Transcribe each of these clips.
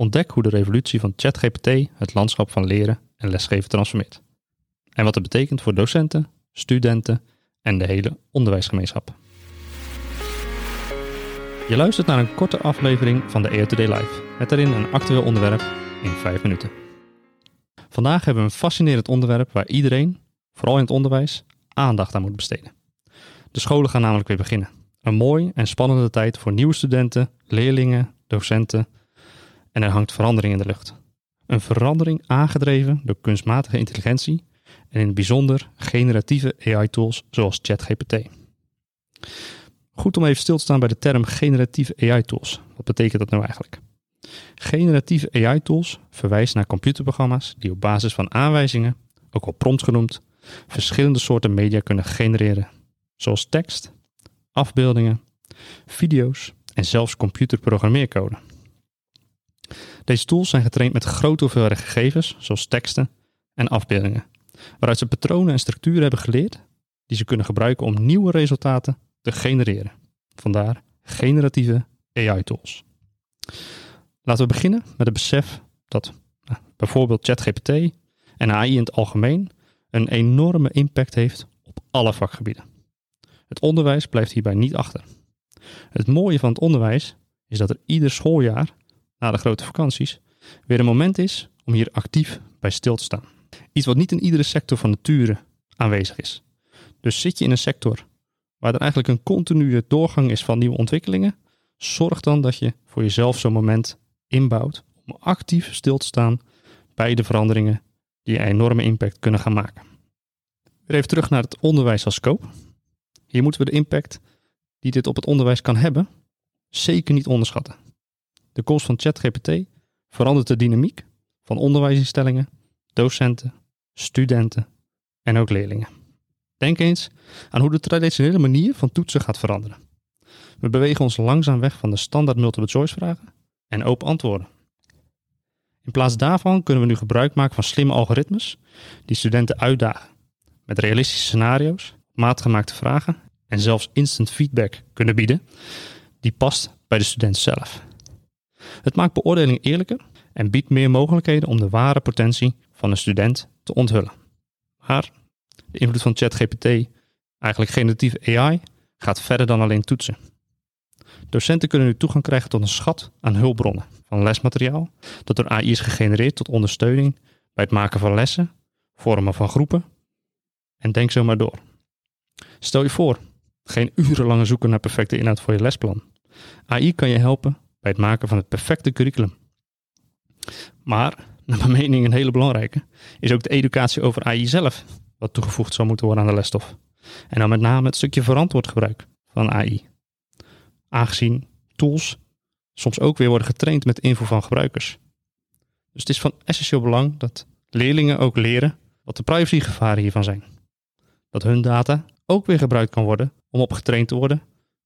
Ontdek hoe de revolutie van ChatGPT het landschap van leren en lesgeven transformeert. En wat het betekent voor docenten, studenten en de hele onderwijsgemeenschap. Je luistert naar een korte aflevering van de Today Live, met daarin een actueel onderwerp in 5 minuten. Vandaag hebben we een fascinerend onderwerp waar iedereen, vooral in het onderwijs, aandacht aan moet besteden. De scholen gaan namelijk weer beginnen. Een mooi en spannende tijd voor nieuwe studenten, leerlingen, docenten en er hangt verandering in de lucht. Een verandering aangedreven door kunstmatige intelligentie en in het bijzonder generatieve AI-tools zoals ChatGPT. Goed om even stil te staan bij de term generatieve AI-tools. Wat betekent dat nou eigenlijk? Generatieve AI-tools verwijzen naar computerprogramma's die op basis van aanwijzingen, ook al prompt genoemd, verschillende soorten media kunnen genereren, zoals tekst, afbeeldingen, video's en zelfs computerprogrammeercode. Deze tools zijn getraind met grote hoeveelheden gegevens, zoals teksten en afbeeldingen, waaruit ze patronen en structuren hebben geleerd die ze kunnen gebruiken om nieuwe resultaten te genereren. Vandaar generatieve AI-tools. Laten we beginnen met het besef dat nou, bijvoorbeeld ChatGPT en AI in het algemeen een enorme impact heeft op alle vakgebieden. Het onderwijs blijft hierbij niet achter. Het mooie van het onderwijs is dat er ieder schooljaar, na de grote vakanties, weer een moment is om hier actief bij stil te staan. Iets wat niet in iedere sector van nature aanwezig is. Dus zit je in een sector waar er eigenlijk een continue doorgang is van nieuwe ontwikkelingen, zorg dan dat je voor jezelf zo'n moment inbouwt om actief stil te staan bij de veranderingen die een enorme impact kunnen gaan maken. Weer even terug naar het onderwijs als scope. Hier moeten we de impact die dit op het onderwijs kan hebben zeker niet onderschatten. De komst van ChatGPT verandert de dynamiek van onderwijsinstellingen, docenten, studenten en ook leerlingen. Denk eens aan hoe de traditionele manier van toetsen gaat veranderen. We bewegen ons langzaam weg van de standaard multiple choice vragen en open antwoorden. In plaats daarvan kunnen we nu gebruik maken van slimme algoritmes die studenten uitdagen met realistische scenario's, maatgemaakte vragen en zelfs instant feedback kunnen bieden die past bij de student zelf. Het maakt beoordeling eerlijker en biedt meer mogelijkheden om de ware potentie van een student te onthullen. Maar de invloed van ChatGPT, eigenlijk generatieve AI, gaat verder dan alleen toetsen. Docenten kunnen nu toegang krijgen tot een schat aan hulpbronnen van lesmateriaal dat door AI is gegenereerd tot ondersteuning bij het maken van lessen, vormen van groepen en denk zo maar door. Stel je voor, geen urenlange zoeken naar perfecte inhoud voor je lesplan. AI kan je helpen bij het maken van het perfecte curriculum. Maar, naar mijn mening een hele belangrijke, is ook de educatie over AI zelf, wat toegevoegd zou moeten worden aan de lesstof. En dan met name het stukje verantwoord gebruik van AI aangezien tools soms ook weer worden getraind met info van gebruikers. Dus het is van essentieel belang dat leerlingen ook leren wat de privacygevaren hiervan zijn. Dat hun data ook weer gebruikt kan worden om op getraind te worden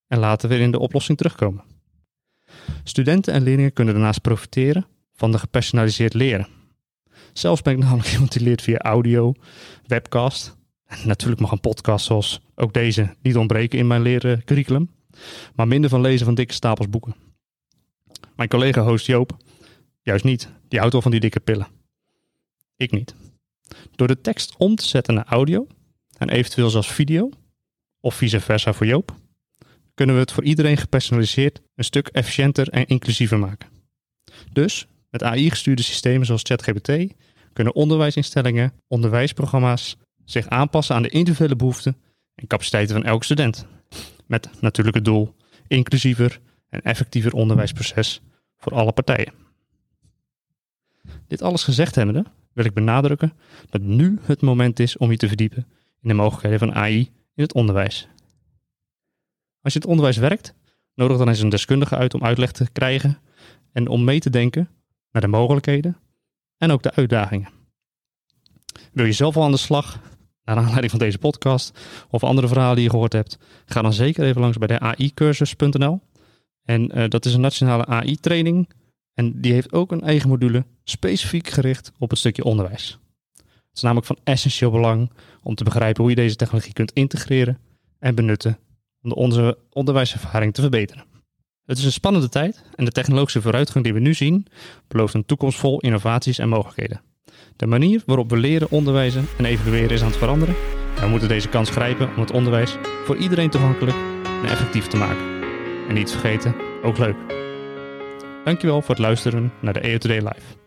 en later weer in de oplossing terugkomen. Studenten en leerlingen kunnen daarnaast profiteren van de gepersonaliseerd leren. Zelfs ben ik namelijk iemand die leert via audio, webcast. En natuurlijk mag een podcast zoals ook deze niet ontbreken in mijn leren curriculum maar minder van lezen van dikke stapels boeken. Mijn collega-host Joop, juist niet, die houdt al van die dikke pillen. Ik niet. Door de tekst om te zetten naar audio en eventueel zelfs video, of vice versa voor Joop, kunnen we het voor iedereen gepersonaliseerd een stuk efficiënter en inclusiever maken. Dus met AI-gestuurde systemen zoals ChatGPT kunnen onderwijsinstellingen, onderwijsprogramma's zich aanpassen aan de individuele behoeften en capaciteiten van elke student. Met natuurlijk het doel inclusiever en effectiever onderwijsproces voor alle partijen. Dit alles gezegd hebbende wil ik benadrukken dat nu het moment is om je te verdiepen in de mogelijkheden van AI in het onderwijs. Als je het onderwijs werkt, nodig dan eens een deskundige uit om uitleg te krijgen en om mee te denken naar de mogelijkheden en ook de uitdagingen. Wil je zelf al aan de slag, naar aanleiding van deze podcast of andere verhalen die je gehoord hebt, ga dan zeker even langs bij de AI-cursus.nl. En uh, dat is een nationale AI-training en die heeft ook een eigen module specifiek gericht op het stukje onderwijs. Het is namelijk van essentieel belang om te begrijpen hoe je deze technologie kunt integreren en benutten om onze onderwijservaring te verbeteren. Het is een spannende tijd en de technologische vooruitgang die we nu zien belooft een toekomst vol innovaties en mogelijkheden. De manier waarop we leren, onderwijzen en evalueren is aan het veranderen. En we moeten deze kans grijpen om het onderwijs voor iedereen toegankelijk en effectief te maken. En niet vergeten, ook leuk. Dankjewel voor het luisteren naar de EO Today Live.